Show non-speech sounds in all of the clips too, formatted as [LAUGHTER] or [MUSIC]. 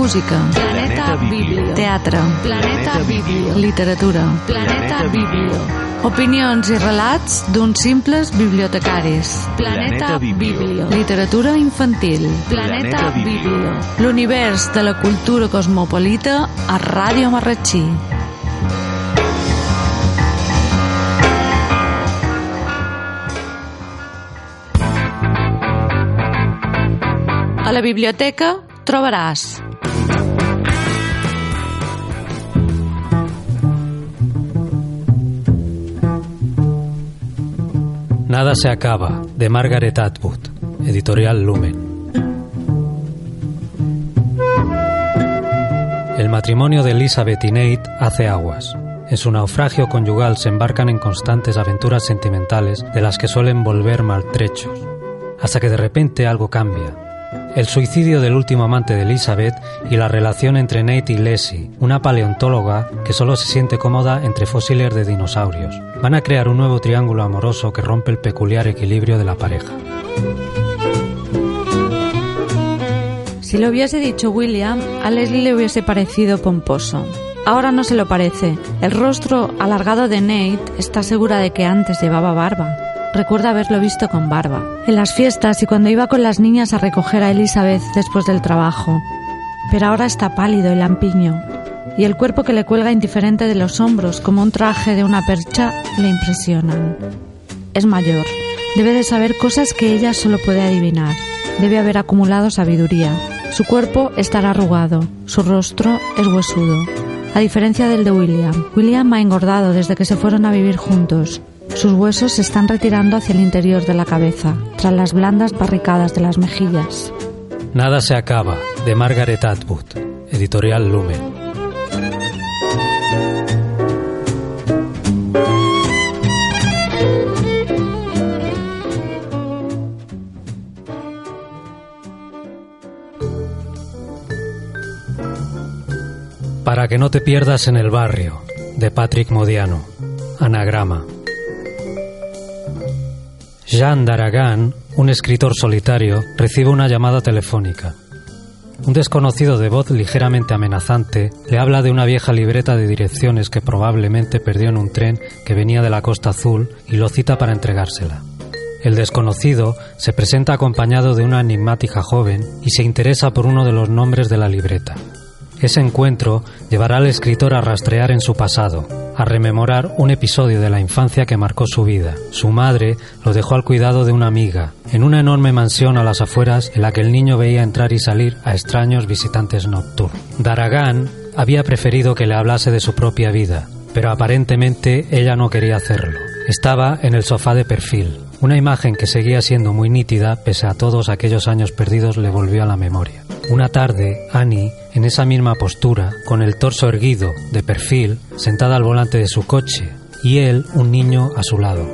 Música. Planeta Biblio. Teatre. Planeta Biblio. Literatura. Planeta Biblio. Opinions i relats d'uns simples bibliotecaris. Planeta Biblio. Literatura infantil. Planeta Biblio. L'univers de la cultura cosmopolita a Ràdio Marratxí. A la biblioteca trobaràs Nada se acaba, de Margaret Atwood, editorial Lumen. El matrimonio de Elizabeth y Nate hace aguas. En su naufragio conyugal se embarcan en constantes aventuras sentimentales de las que suelen volver maltrechos, hasta que de repente algo cambia. El suicidio del último amante de Elizabeth y la relación entre Nate y Leslie, una paleontóloga que solo se siente cómoda entre fósiles de dinosaurios, van a crear un nuevo triángulo amoroso que rompe el peculiar equilibrio de la pareja. Si lo hubiese dicho William, a Leslie le hubiese parecido pomposo. Ahora no se lo parece. El rostro alargado de Nate está segura de que antes llevaba barba. Recuerda haberlo visto con barba. En las fiestas y cuando iba con las niñas a recoger a Elizabeth después del trabajo. Pero ahora está pálido y lampiño. Y el cuerpo que le cuelga indiferente de los hombros como un traje de una percha le impresionan. Es mayor. Debe de saber cosas que ella solo puede adivinar. Debe haber acumulado sabiduría. Su cuerpo estará arrugado. Su rostro es huesudo. A diferencia del de William, William ha engordado desde que se fueron a vivir juntos. Sus huesos se están retirando hacia el interior de la cabeza, tras las blandas barricadas de las mejillas. Nada se acaba, de Margaret Atwood, editorial Lumen. Para que no te pierdas en el barrio, de Patrick Modiano, anagrama. Jean d'Aragan, un escritor solitario, recibe una llamada telefónica. Un desconocido de voz ligeramente amenazante le habla de una vieja libreta de direcciones que probablemente perdió en un tren que venía de la Costa Azul y lo cita para entregársela. El desconocido se presenta acompañado de una enigmática joven y se interesa por uno de los nombres de la libreta. Ese encuentro llevará al escritor a rastrear en su pasado, a rememorar un episodio de la infancia que marcó su vida. Su madre lo dejó al cuidado de una amiga, en una enorme mansión a las afueras en la que el niño veía entrar y salir a extraños visitantes nocturnos. Daragan había preferido que le hablase de su propia vida, pero aparentemente ella no quería hacerlo. Estaba en el sofá de perfil. Una imagen que seguía siendo muy nítida pese a todos aquellos años perdidos le volvió a la memoria. Una tarde, Annie, en esa misma postura, con el torso erguido, de perfil, sentada al volante de su coche, y él, un niño, a su lado.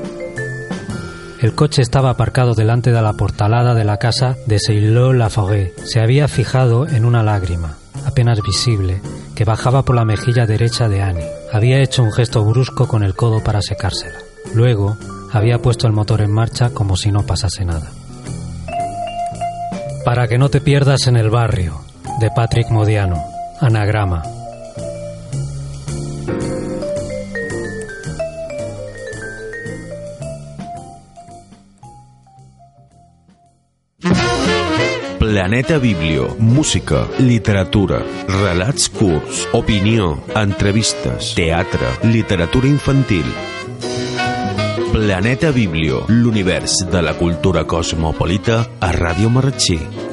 El coche estaba aparcado delante de la portalada de la casa de Seillot-la-Forêt. Se había fijado en una lágrima, apenas visible, que bajaba por la mejilla derecha de Annie. Había hecho un gesto brusco con el codo para secársela. Luego, había puesto el motor en marcha como si no pasase nada. Para que no te pierdas en el barrio, de Patrick Modiano, anagrama. Planeta Biblio, música, literatura, relats curts, opinió, entrevistes, teatre, literatura infantil. Planeta Biblio, l'univers de la cultura cosmopolita a Ràdio Marratxí.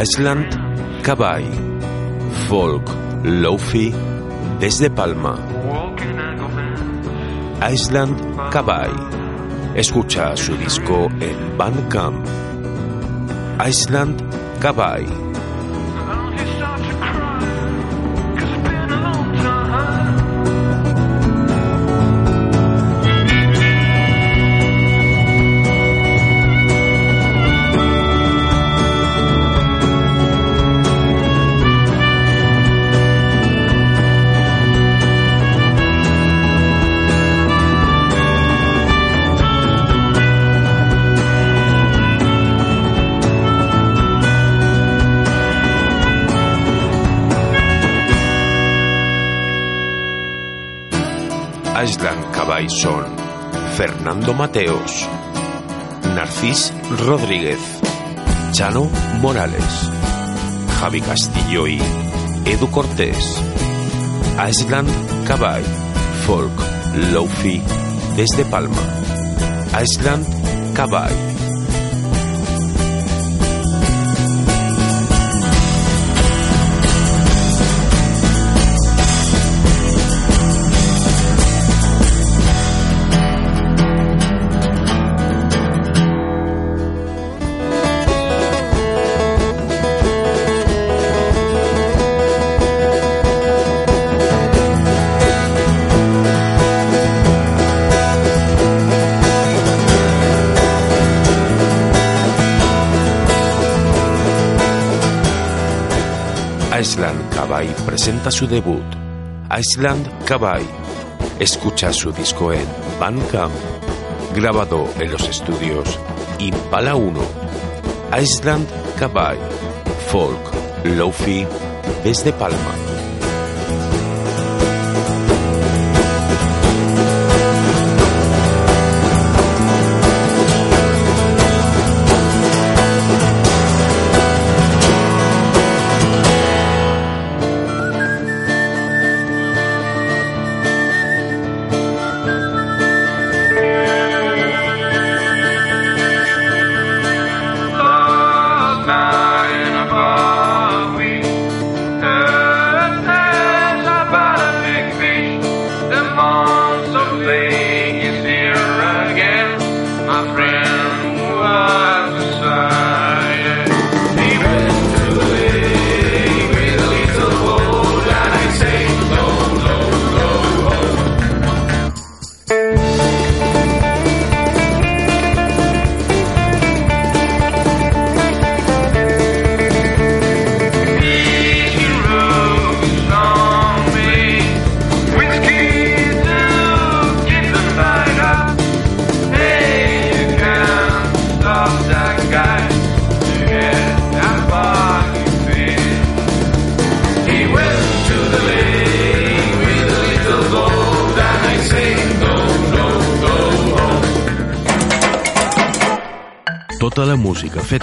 Island Cavall Folk Lofi desde Palma. Island Cavall Escucha su disco en Bandcamp. Island Cavall son Fernando Mateos, Narcís Rodríguez, Chano Morales, Javi Castillo y Edu Cortés. Island Caball, Folk, Lofi, desde Palma. Island Caball. Presenta su debut, Island Cabay. Escucha su disco en Bandcamp, grabado en los estudios Impala 1. Island Cabay, folk, lofi, desde Palma.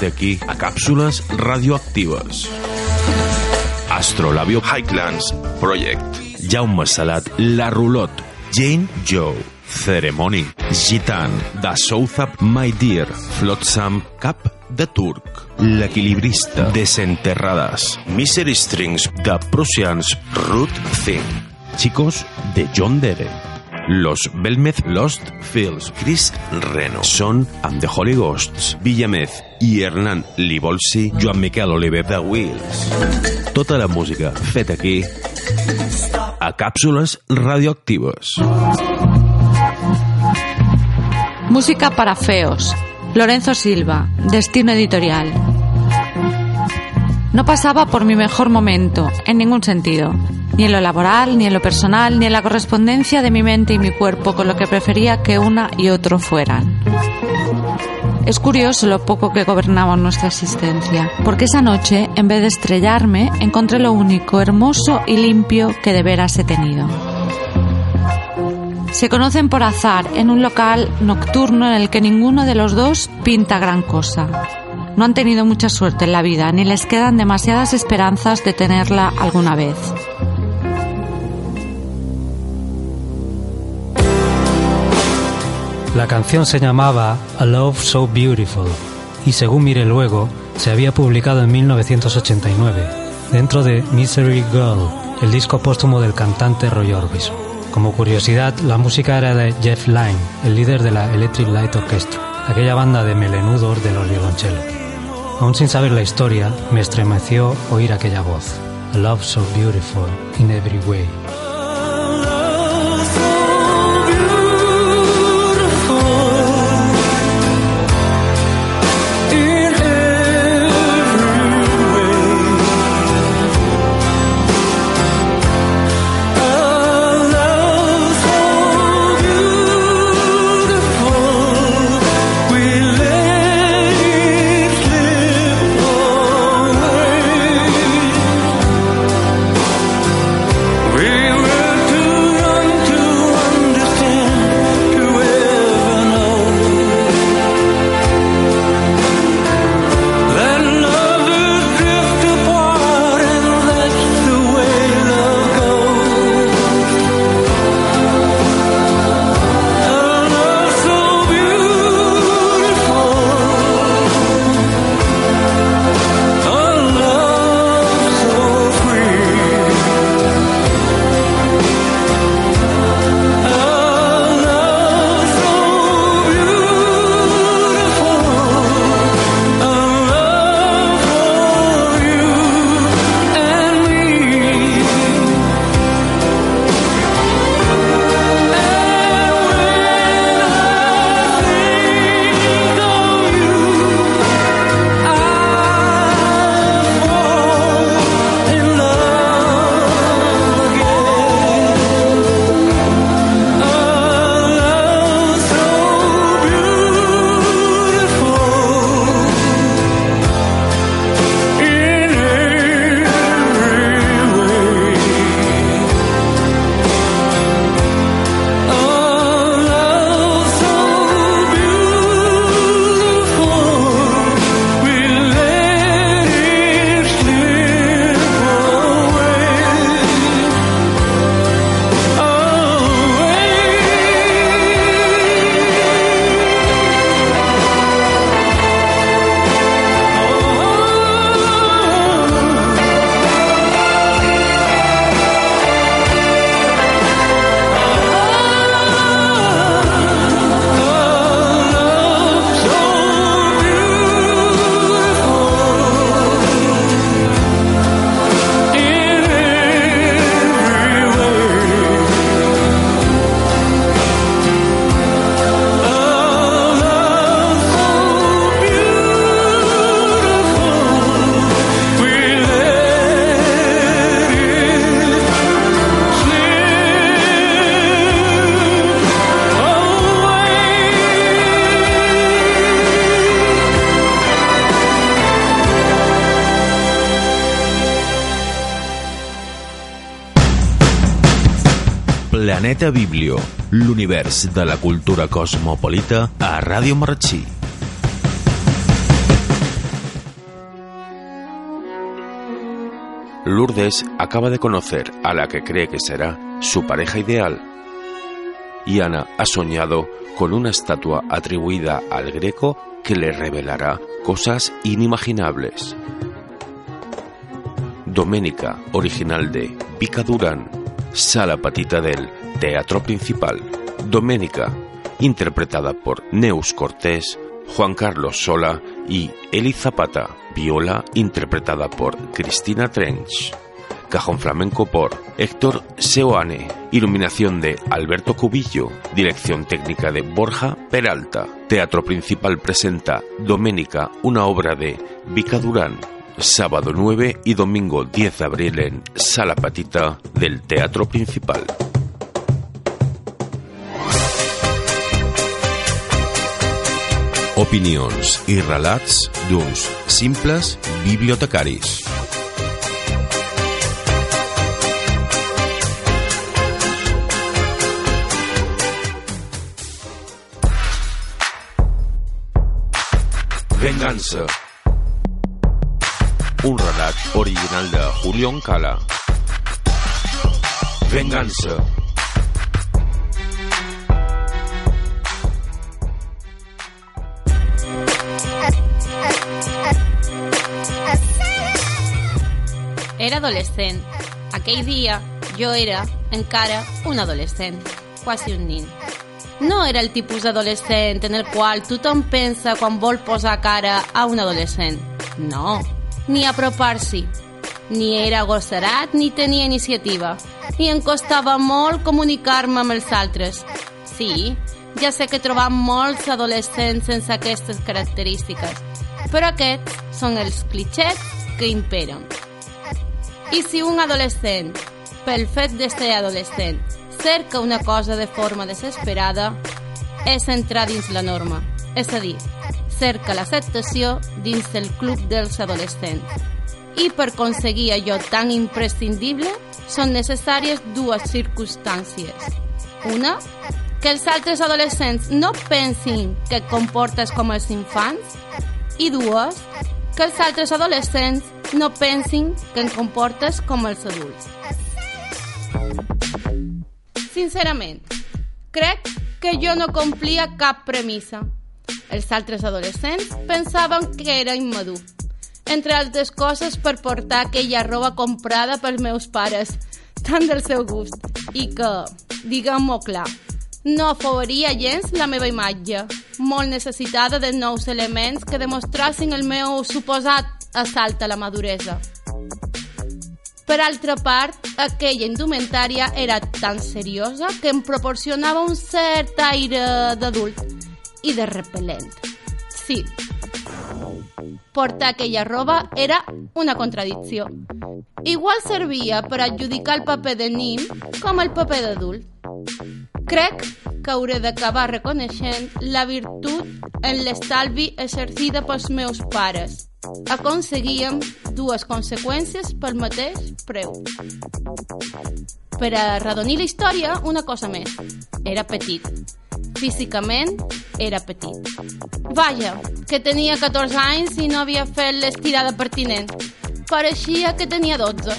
Aquí a càpsules radioactives. Astrolabio Highlands Project. Jaume Salat, La Rulot, Jane Joe, Ceremony, Gitan, Da Southap My Dear, Flotsam, Cap de Turc, L'Equilibrista, Desenterrades, Misery Strings, de Prussians, Root Thing, Chicos, de John Dere, Los Belmez Lost Fields, Chris Reno, Son amb The Holy Ghosts, Villamez i Hernán Libolsi, Joan Miquel Oliver de Wheels. Tota la música feta aquí a càpsules radioactives. Música para feos. Lorenzo Silva, Destino Editorial. No pasaba por mi mejor momento, en ningún sentido. Ni en lo laboral, ni en lo personal, ni en la correspondencia de mi mente y mi cuerpo con lo que prefería que una y otro fueran. Es curioso lo poco que gobernaba nuestra existencia, porque esa noche, en vez de estrellarme, encontré lo único, hermoso y limpio que de veras he tenido. Se conocen por azar en un local nocturno en el que ninguno de los dos pinta gran cosa. No han tenido mucha suerte en la vida, ni les quedan demasiadas esperanzas de tenerla alguna vez. La canción se llamaba A Love So Beautiful y según mire luego, se había publicado en 1989 dentro de Misery Girl, el disco póstumo del cantante Roy Orbison. Como curiosidad, la música era de Jeff Lynne, el líder de la Electric Light Orchestra, aquella banda de melenudos de los violonchelos. Aún sin saber la historia, me estremeció oír aquella voz. Love so beautiful in every way. Planeta Biblio, l'univers de la cultura cosmopolita a Ràdio Marratxí. Lourdes acaba de conocer a la que cree que será su pareja ideal. Y Ana ha soñado con una estatua atribuida al greco que le revelará cosas inimaginables. Doménica, original de Pica Durán, sala patita del Teatro Principal. Doménica, interpretada por Neus Cortés, Juan Carlos Sola y Eli Zapata. Viola, interpretada por Cristina Trench. Cajón flamenco por Héctor Seoane. Iluminación de Alberto Cubillo. Dirección técnica de Borja Peralta. Teatro Principal presenta Doménica, una obra de Vica Durán. Sábado 9 y domingo 10 de abril en Sala Patita del Teatro Principal. Opinions i relats d'uns simples bibliotecaris. Vengança. Un relat original de Julián Cala. Vengança. Era adolescent. Aquell dia jo era, encara, un adolescent, quasi un nin. No era el tipus d'adolescent en el qual tothom pensa quan vol posar cara a un adolescent. No, ni apropar-s'hi. Ni era agossarat ni tenia iniciativa. I em costava molt comunicar-me amb els altres. Sí, ja sé que trobam molts adolescents sense aquestes característiques, però aquests són els clichés que imperen. I si un adolescent, pel fet de ser adolescent, cerca una cosa de forma desesperada, és entrar dins la norma. És a dir, cerca l'acceptació dins el club dels adolescents. I per aconseguir allò tan imprescindible són necessàries dues circumstàncies. Una, que els altres adolescents no pensin que comportes com els infants i dues, que els altres adolescents no pensin que em comportes com els adults. Sincerament, crec que jo no complia cap premissa. Els altres adolescents pensaven que era immadur, entre altres coses per portar aquella roba comprada pels meus pares, tan del seu gust, i que, diguem-ho clar, no afavoria gens la meva imatge, molt necessitada de nous elements que demostrassin el meu suposat assalt a la maduresa. Per altra part, aquella indumentària era tan seriosa que em proporcionava un cert aire d'adult i de repel·lent. Sí, portar aquella roba era una contradicció. Igual servia per adjudicar el paper de nim com el paper d'adult. Crec que hauré d'acabar reconeixent la virtut en l'estalvi exercida pels meus pares. Aconseguíem dues conseqüències pel mateix preu. Per a redonir la història, una cosa més. Era petit. Físicament, era petit. Vaja, que tenia 14 anys i no havia fet l'estirada pertinent. Pareixia que tenia 12.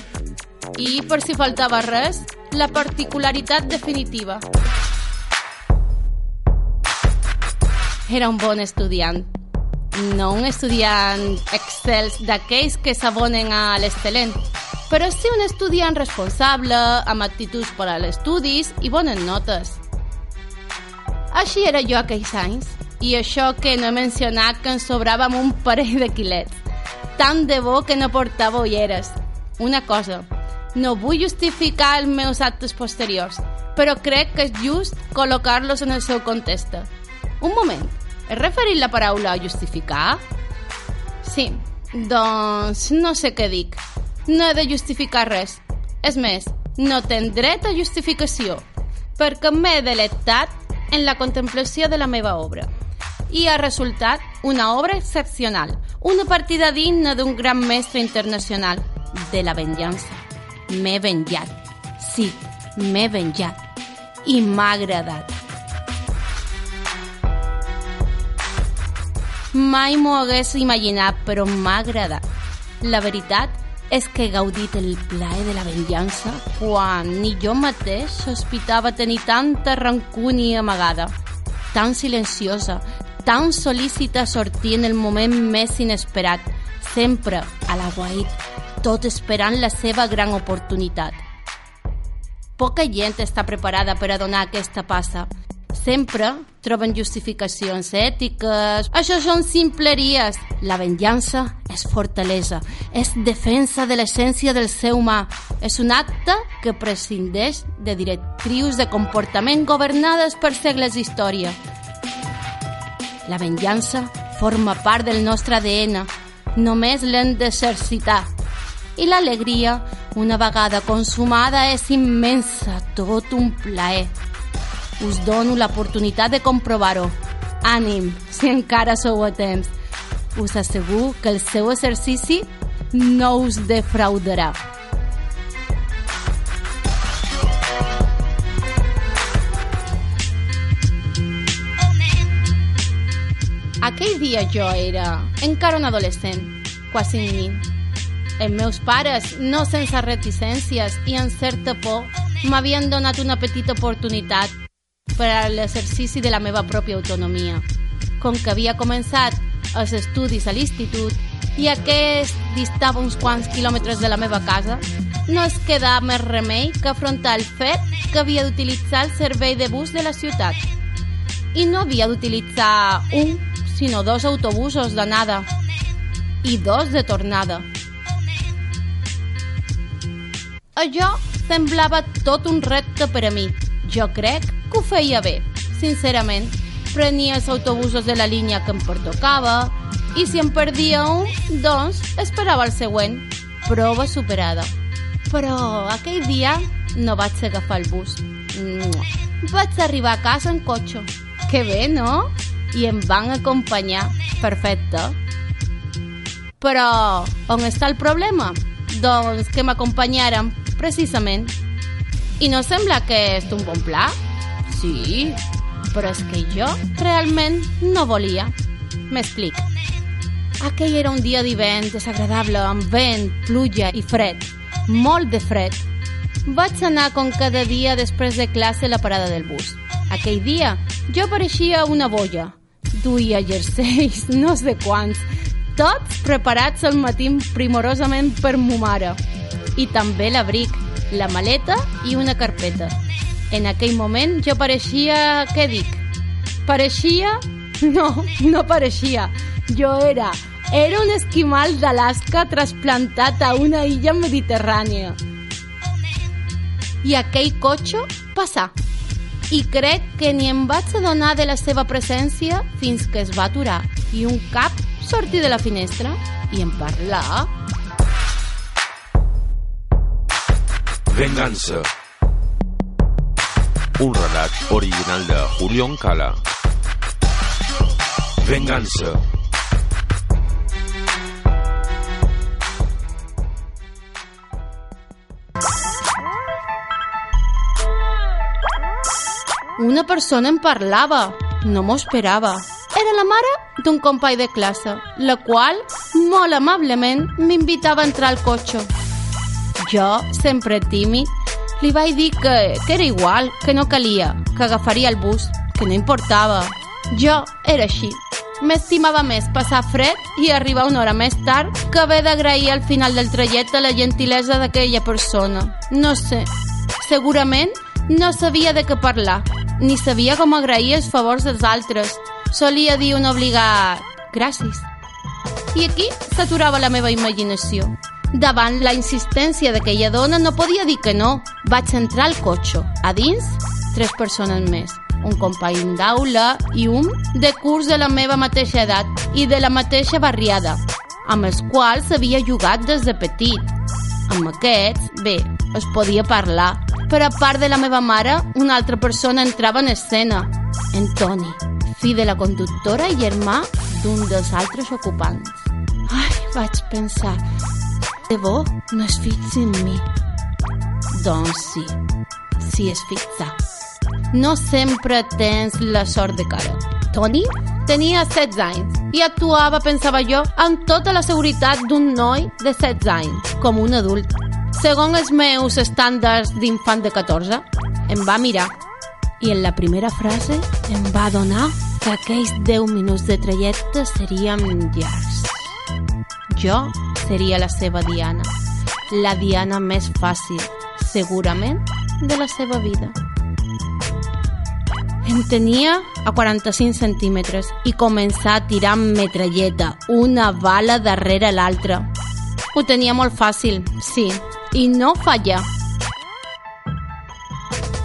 I, per si faltava res, la particularitat definitiva. Era un bon estudiant. No un estudiant excels d'aquells que s'abonen a l'excel·lent, però sí un estudiant responsable, amb actituds per als estudis i bones notes. Així era jo aquells anys, i això que no he mencionat que em sobrava amb un parell de quilets. Tant de bo que no portava ulleres. Una cosa, no vull justificar els meus actes posteriors, però crec que és just col·locar-los en el seu context. Un moment, he referit la paraula a justificar? Sí, doncs no sé què dic. No he de justificar res. És més, no ten dret a justificació, perquè m'he delectat en la contemplació de la meva obra. I ha resultat una obra excepcional, una partida digna d'un gran mestre internacional, de la venjança. M'he venjat. Sí, m'he venjat. i m'ha agradat. Mai m'ho hagués imaginat, però m'ha agradat. La veritat és que he gaudit el plaer de la venjança quan ni jo mateix sospitava tenir tanta rancúnia amagada, tan silenciosa, tan solícita a sortir en el moment més inesperat, sempre a l'aguait, tot esperant la seva gran oportunitat. Poca gent està preparada per a donar aquesta passa, sempre troben justificacions ètiques. Això són simpleries. La venjança és fortalesa, és defensa de l'essència del ser humà. És un acte que prescindeix de directrius de comportament governades per segles d'història. La venjança forma part del nostre ADN. Només l'hem d'exercitar. I l'alegria, una vegada consumada, és immensa, tot un plaer us dono l'oportunitat de comprovar-ho. Ànim, si encara sou a temps. Us asseguro que el seu exercici no us defraudarà. Aquell dia jo era encara un adolescent, quasi nin. Els meus pares, no sense reticències i en certa por, m'havien donat una petita oportunitat per a l'exercici de la meva pròpia autonomia. Com que havia començat els estudis a l'institut i aquest distava uns quants quilòmetres de la meva casa, no es quedava més remei que afrontar el fet que havia d'utilitzar el servei de bus de la ciutat. I no havia d'utilitzar un, sinó dos autobusos d'anada i dos de tornada. Allò semblava tot un repte per a mi. Jo crec que ho feia bé, sincerament. Prenia els autobusos de la línia que em pertocava i si em perdia un, doncs esperava el següent. Prova superada. Però aquell dia no vaig agafar el bus. Vaig arribar a casa en cotxe. Que bé, no? I em van acompanyar. Perfecte. Però on està el problema? Doncs que m'acompanyaren, precisament. I no sembla que és un bon pla? Sí, però és que jo realment no volia. M'explic. Aquell era un dia d'hivern desagradable, amb vent, pluja i fred. Molt de fred. Vaig anar com cada dia després de classe a la parada del bus. Aquell dia jo pareixia una boia. Duia jerseis, [LAUGHS] no sé quants, tots preparats al matí primorosament per mo mare. I també l'abric, la maleta i una carpeta. En aquell moment jo pareixia... Què dic? Pareixia... [LAUGHS] No, no pareixia. Jo era... Era un esquimal d'Alaska trasplantat a una illa mediterrània. I aquell cotxe passà. I crec que ni em vaig adonar de la seva presència fins que es va aturar i un cap sortir de la finestra i em parlar. Vengança. Un relat original de Julián Cala. Vengança. Una persona em parlava. No m'ho esperava. Era la mare d'un company de classe, la qual, molt amablement, m'invitava a entrar al cotxe. Jo, sempre tímid, li vaig dir que, que era igual, que no calia, que agafaria el bus, que no importava. Jo era així. M'estimava més passar fred i arribar una hora més tard que haver d'agrair al final del trajecte la gentilesa d'aquella persona. No sé, segurament no sabia de què parlar, ni sabia com agrair els favors dels altres. Solia dir un obligat gràcies. I aquí s'aturava la meva imaginació. Davant la insistència d'aquella dona no podia dir que no. Vaig entrar al cotxe. A dins, tres persones més. Un company d'aula i un de curs de la meva mateixa edat i de la mateixa barriada, amb els quals havia jugat des de petit. Amb aquests, bé, es podia parlar, però a part de la meva mare, una altra persona entrava en escena. En Toni, fill de la conductora i germà d'un dels altres ocupants. Ai, vaig pensar, de bo no es fixa en mi. Doncs sí, sí es fixa. no sempre tens la sort de cara. Tony tenia 16 anys i actuava, pensava jo, amb tota la seguretat d'un noi de 16 anys, com un adult. Segons els meus estàndards d'infant de 14, em va mirar i en la primera frase em va donar que aquells 10 minuts de trajecte serien llargs. Jo seria la seva Diana, la Diana més fàcil, segurament, de la seva vida. Em tenia a 45 centímetres i començar a tirar amb metralleta, una bala darrere l'altra. Ho tenia molt fàcil, sí, i no falla.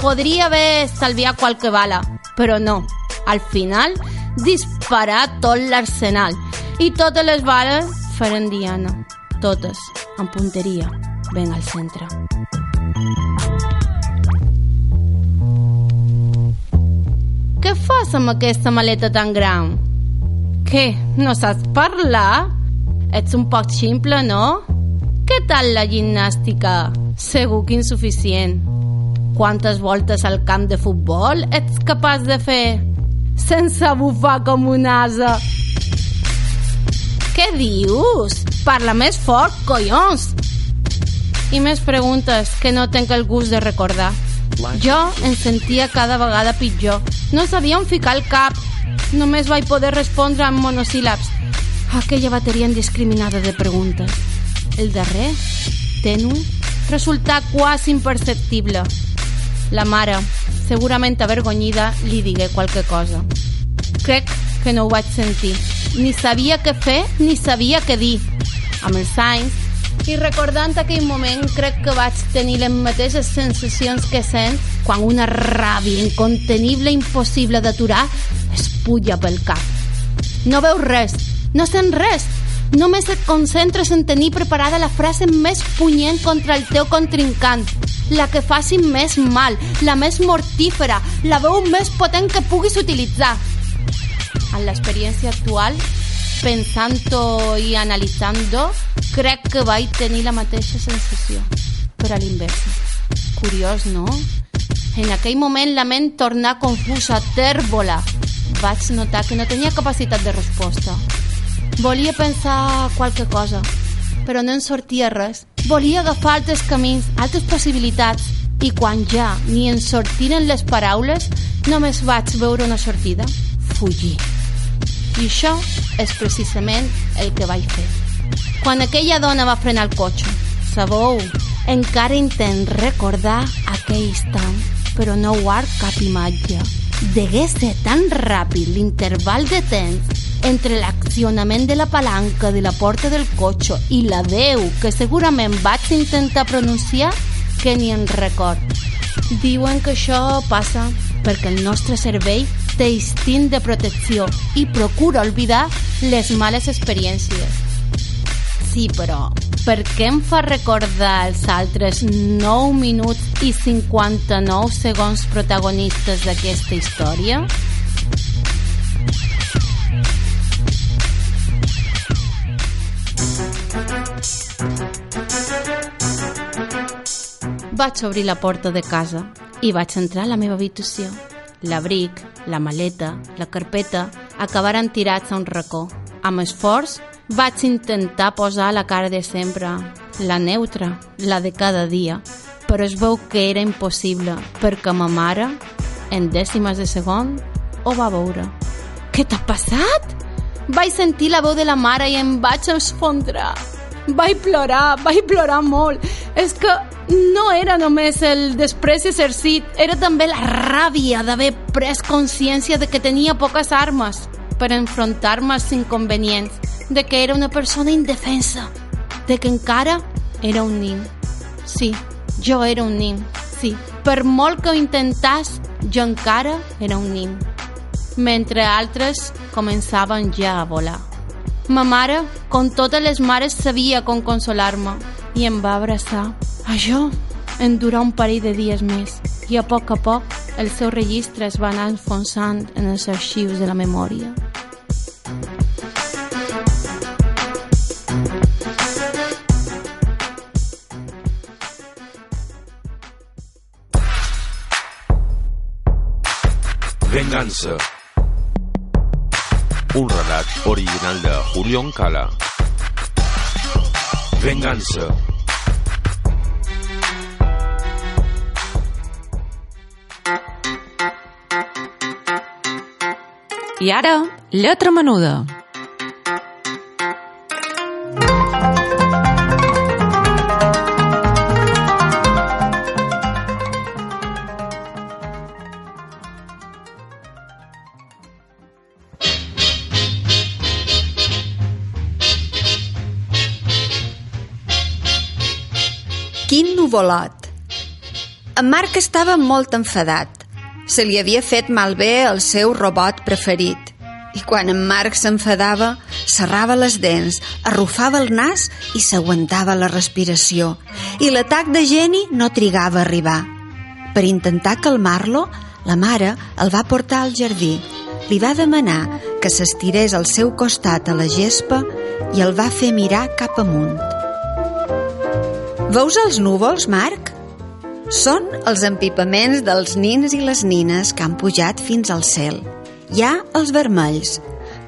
Podria haver estalviat qualque bala, però no. Al final, disparar tot l'arsenal i totes les bales feren diana. Totes, amb punteria, ben al centre. Què fas amb aquesta maleta tan gran? Què, no saps parlar? Ets un poc ximple, no? Què tal la gimnàstica? Segur que insuficient. Quantes voltes al camp de futbol ets capaç de fer sense bufar com un asa? Què dius? Parla més fort, collons! I més preguntes que no tenc el gust de recordar. Jo em sentia cada vegada pitjor. No sabia on ficar el cap. Només vaig poder respondre amb monosíl·labs. Aquella bateria indiscriminada de preguntes. El darrer, tenue, resultà quasi imperceptible. La mare, segurament avergonyida, li digué qualque cosa. Crec que no ho vaig sentir. Ni sabia què fer, ni sabia què dir. Amb els anys, i recordant aquell moment, crec que vaig tenir les mateixes sensacions que sent quan una ràbia incontenible impossible d'aturar es puja pel cap. No veus res, no sent res, només et concentres en tenir preparada la frase més punyent contra el teu contrincant, la que faci més mal, la més mortífera, la veu més potent que puguis utilitzar. En l'experiència actual, pensant-ho i analitzant-ho, crec que vaig tenir la mateixa sensació, però a l'inversa. Curiós, no? En aquell moment la ment tornà confusa, tèrbola. Vaig notar que no tenia capacitat de resposta. Volia pensar qualque cosa, però no en sortia res. Volia agafar altres camins, altres possibilitats, i quan ja ni en sortiren les paraules, només vaig veure una sortida. Fugir. I això és precisament el que vaig fer. Quan aquella dona va frenar el cotxe, sabeu, encara intent recordar aquell instant, però no guard cap imatge. Degué ser tan ràpid l'interval de temps entre l'accionament de la palanca de la porta del cotxe i la veu que segurament vaig intentar pronunciar que ni en record. Diuen que això passa perquè el nostre cervell té instint de protecció i procura oblidar les males experiències. Sí, però per què em fa recordar els altres 9 minuts i 59 segons protagonistes d'aquesta història? Vaig obrir la porta de casa i vaig entrar a la meva habitació. L'abric, la maleta, la carpeta acabaren tirats a un racó. Amb esforç vaig intentar posar la cara de sempre, la neutra, la de cada dia, però es veu que era impossible perquè ma mare, en dècimes de segon, ho va veure. Què t'ha passat? Vaig sentir la veu de la mare i em vaig esfondrar. Vaig plorar, vaig plorar molt. És que no era només el després exercit, era també la ràbia d'haver pres consciència de que tenia poques armes per enfrontar-me als inconvenients, de que era una persona indefensa, de que encara era un nin. Sí, jo era un nin, sí. Per molt que ho intentàs, jo encara era un nin. Mentre altres començaven ja a volar. Ma mare, com totes mares, sabia com consolar-me i em va abraçar. Això en durà un parell de dies més i a poc a poc el seu registre es va anar enfonsant en els arxius de la memòria. Vengança. Un relat original de Julián Cala. Vengança. I ara, lletra menuda. Quin nuvolot! En Marc estava molt enfadat. Se li havia fet malbé el seu robot preferit. I quan en Marc s'enfadava, serrava les dents, arrufava el nas i s'aguantava la respiració. I l'atac de geni no trigava a arribar. Per intentar calmar-lo, la mare el va portar al jardí. Li va demanar que s'estirés al seu costat a la gespa i el va fer mirar cap amunt. Veus els núvols, Marc? Són els empipaments dels nins i les nines que han pujat fins al cel. Hi ha els vermells,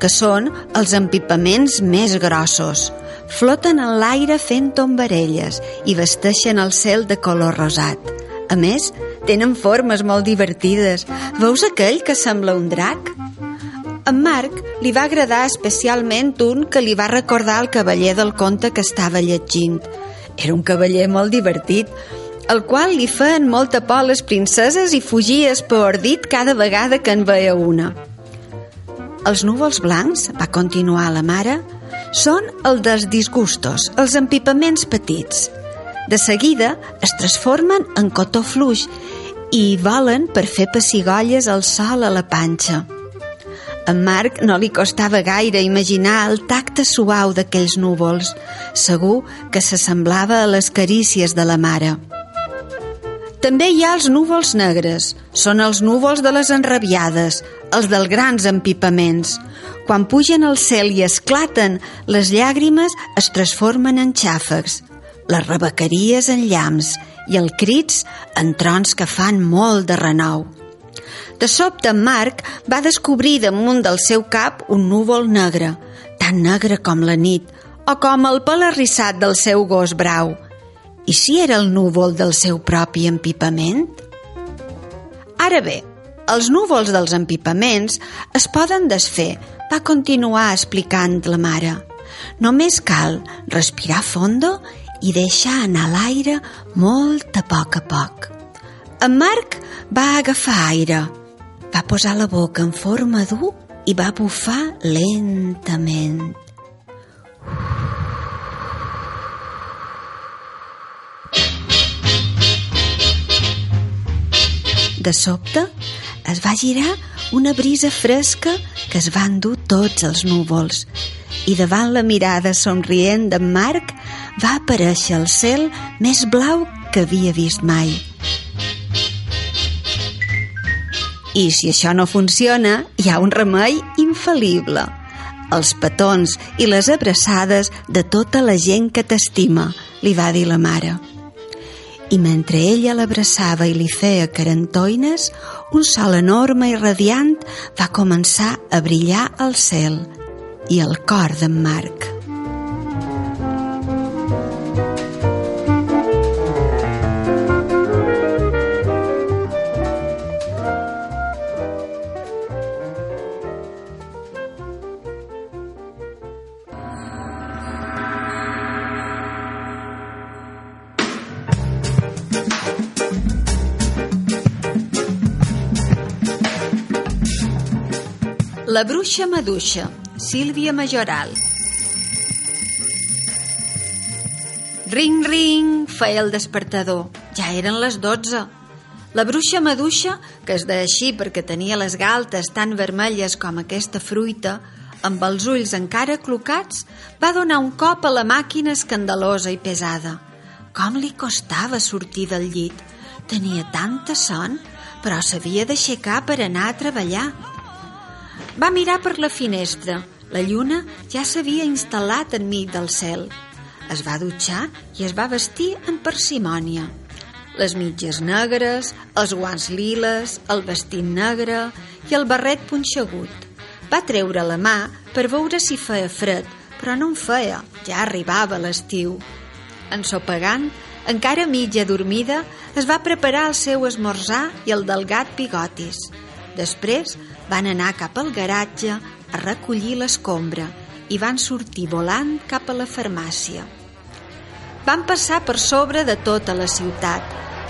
que són els empipaments més grossos. Floten en l'aire fent tombarelles i vesteixen el cel de color rosat. A més, tenen formes molt divertides. Veus aquell que sembla un drac? En Marc li va agradar especialment un que li va recordar el cavaller del conte que estava llegint. Era un cavaller molt divertit, el qual li feien molta por les princeses i fugia espordit cada vegada que en veia una. Els núvols blancs, va continuar la mare, són el dels disgustos, els empipaments petits. De seguida es transformen en cotó fluix i volen per fer pessigolles al sol a la panxa. En Marc no li costava gaire imaginar el tacte suau d'aquells núvols. Segur que s'assemblava a les carícies de la mare. També hi ha els núvols negres. Són els núvols de les enrabiades, els dels grans empipaments. Quan pugen al cel i esclaten, les llàgrimes es transformen en xàfecs, les rebequeries en llamps i els crits en trons que fan molt de renou. De sobte, Marc va descobrir damunt del seu cap un núvol negre, tan negre com la nit, o com el pèl arrissat del seu gos brau. I si era el núvol del seu propi empipament? Ara bé, els núvols dels empipaments es poden desfer, va continuar explicant la mare. Només cal respirar fondo i deixar anar l'aire molt a poc a poc. En Marc va agafar aire, va posar la boca en forma d'U i va bufar lentament. De sobte, es va girar una brisa fresca que es va endur tots els núvols i davant la mirada somrient d'en Marc va aparèixer el cel més blau que havia vist mai. I si això no funciona, hi ha un remei infal·lible. Els petons i les abraçades de tota la gent que t'estima, li va dir la mare. I mentre ella l'abraçava i li feia carantoines, un sol enorme i radiant va començar a brillar al cel i al cor d'en Marc. La bruixa maduixa, Sílvia Majoral. Ring, ring, feia el despertador. Ja eren les dotze. La bruixa maduixa, que es deia així perquè tenia les galtes tan vermelles com aquesta fruita, amb els ulls encara clocats, va donar un cop a la màquina escandalosa i pesada. Com li costava sortir del llit. Tenia tanta son, però s'havia d'aixecar per anar a treballar. Va mirar per la finestra. La lluna ja s'havia instal·lat enmig del cel. Es va dutxar i es va vestir en parsimònia. les mitges negres, els guants liles, el vestit negre i el barret punxegut. Va treure la mà per veure si feia fred, però no en feia, ja arribava l'estiu. Ensopegant, encara mitja dormida, es va preparar el seu esmorzar i el del gat Bigotis. Després van anar cap al garatge a recollir l'escombra i van sortir volant cap a la farmàcia. Van passar per sobre de tota la ciutat.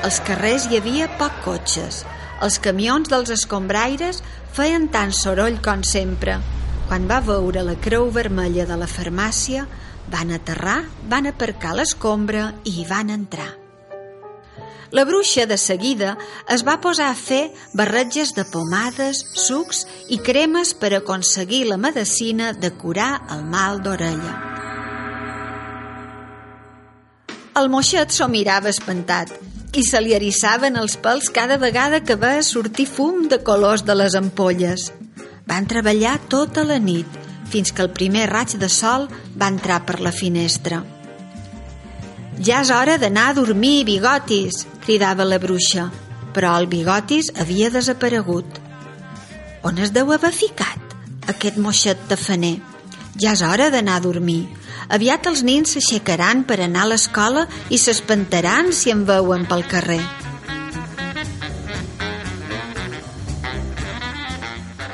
Als carrers hi havia poc cotxes. Els camions dels escombraires feien tant soroll com sempre. Quan va veure la creu vermella de la farmàcia, van aterrar, van aparcar l'escombra i hi van entrar. La bruixa de seguida es va posar a fer barretges de pomades, sucs i cremes per aconseguir la medicina de curar el mal d'orella. El moixet s'ho mirava espantat i se li erissaven els pèls cada vegada que va sortir fum de colors de les ampolles. Van treballar tota la nit, fins que el primer raig de sol va entrar per la finestra. Ja és hora d'anar a dormir, bigotis, cridava la bruixa, però el bigotis havia desaparegut. On es deu haver ficat, aquest moixet tafaner? Ja és hora d'anar a dormir. Aviat els nins s'aixecaran per anar a l'escola i s'espantaran si em veuen pel carrer.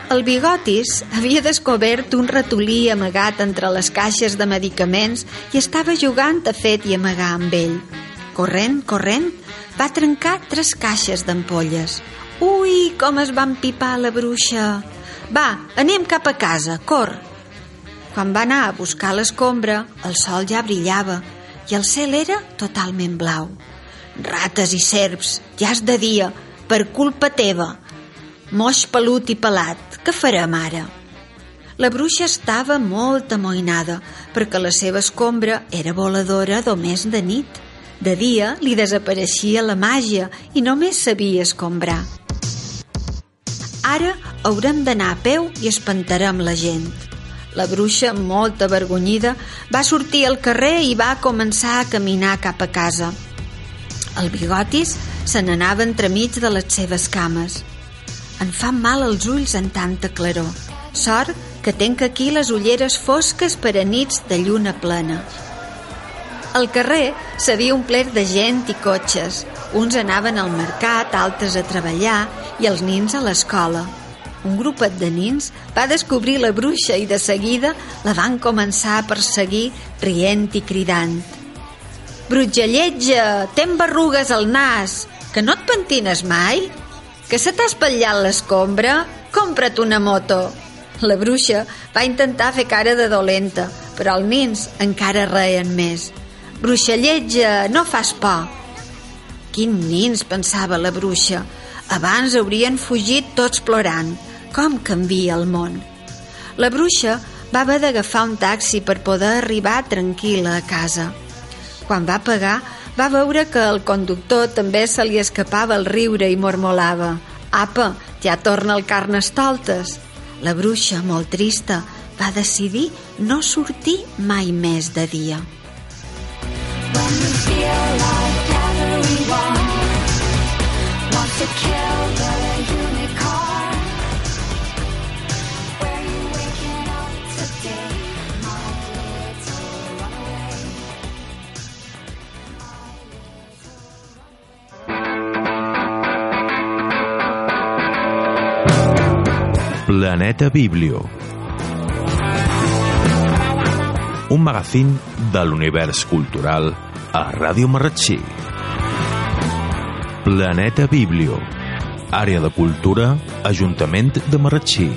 El bigotis havia descobert un ratolí amagat entre les caixes de medicaments i estava jugant a fet i amagar amb ell. Corrent, corrent, va trencar tres caixes d'ampolles. Ui, com es va empipar la bruixa! Va, anem cap a casa, cor! Quan va anar a buscar l'escombra, el sol ja brillava i el cel era totalment blau. Rates i serps, ja és de dia, per culpa teva. Moix pelut i pelat, què farem ara? La bruixa estava molt amoïnada perquè la seva escombra era voladora només de nit. De dia li desapareixia la màgia i només sabia escombrar. Ara haurem d'anar a peu i espantarem la gent. La bruixa, molt avergonyida, va sortir al carrer i va començar a caminar cap a casa. El bigotis se n'anava entremig de les seves cames. Em fan mal els ulls en tanta claror. Sort que tenc aquí les ulleres fosques per a nits de lluna plena. Al carrer s'havia omplert de gent i cotxes. Uns anaven al mercat, altres a treballar i els nins a l'escola. Un grupet de nins va descobrir la bruixa i de seguida la van començar a perseguir rient i cridant. Brutgelletja, ten berrugues al nas, que no et pentines mai? Que se t'ha espatllat l'escombra? Compra't una moto. La bruixa va intentar fer cara de dolenta, però els nins encara reien més. Bruixalletja, no fas por. Quin nins, pensava la bruixa. Abans haurien fugit tots plorant. Com canvia el món? La bruixa va haver d'agafar un taxi per poder arribar tranquil·la a casa. Quan va pagar, va veure que el conductor també se li escapava el riure i mormolava. Apa, ja torna el carnestoltes. La bruixa, molt trista, va decidir no sortir mai més de dia. Planeta Biblio. Un magazín de l'univers cultural a Ràdio Marratxí. Planeta Biblio. Àrea de Cultura, Ajuntament de Marratxí.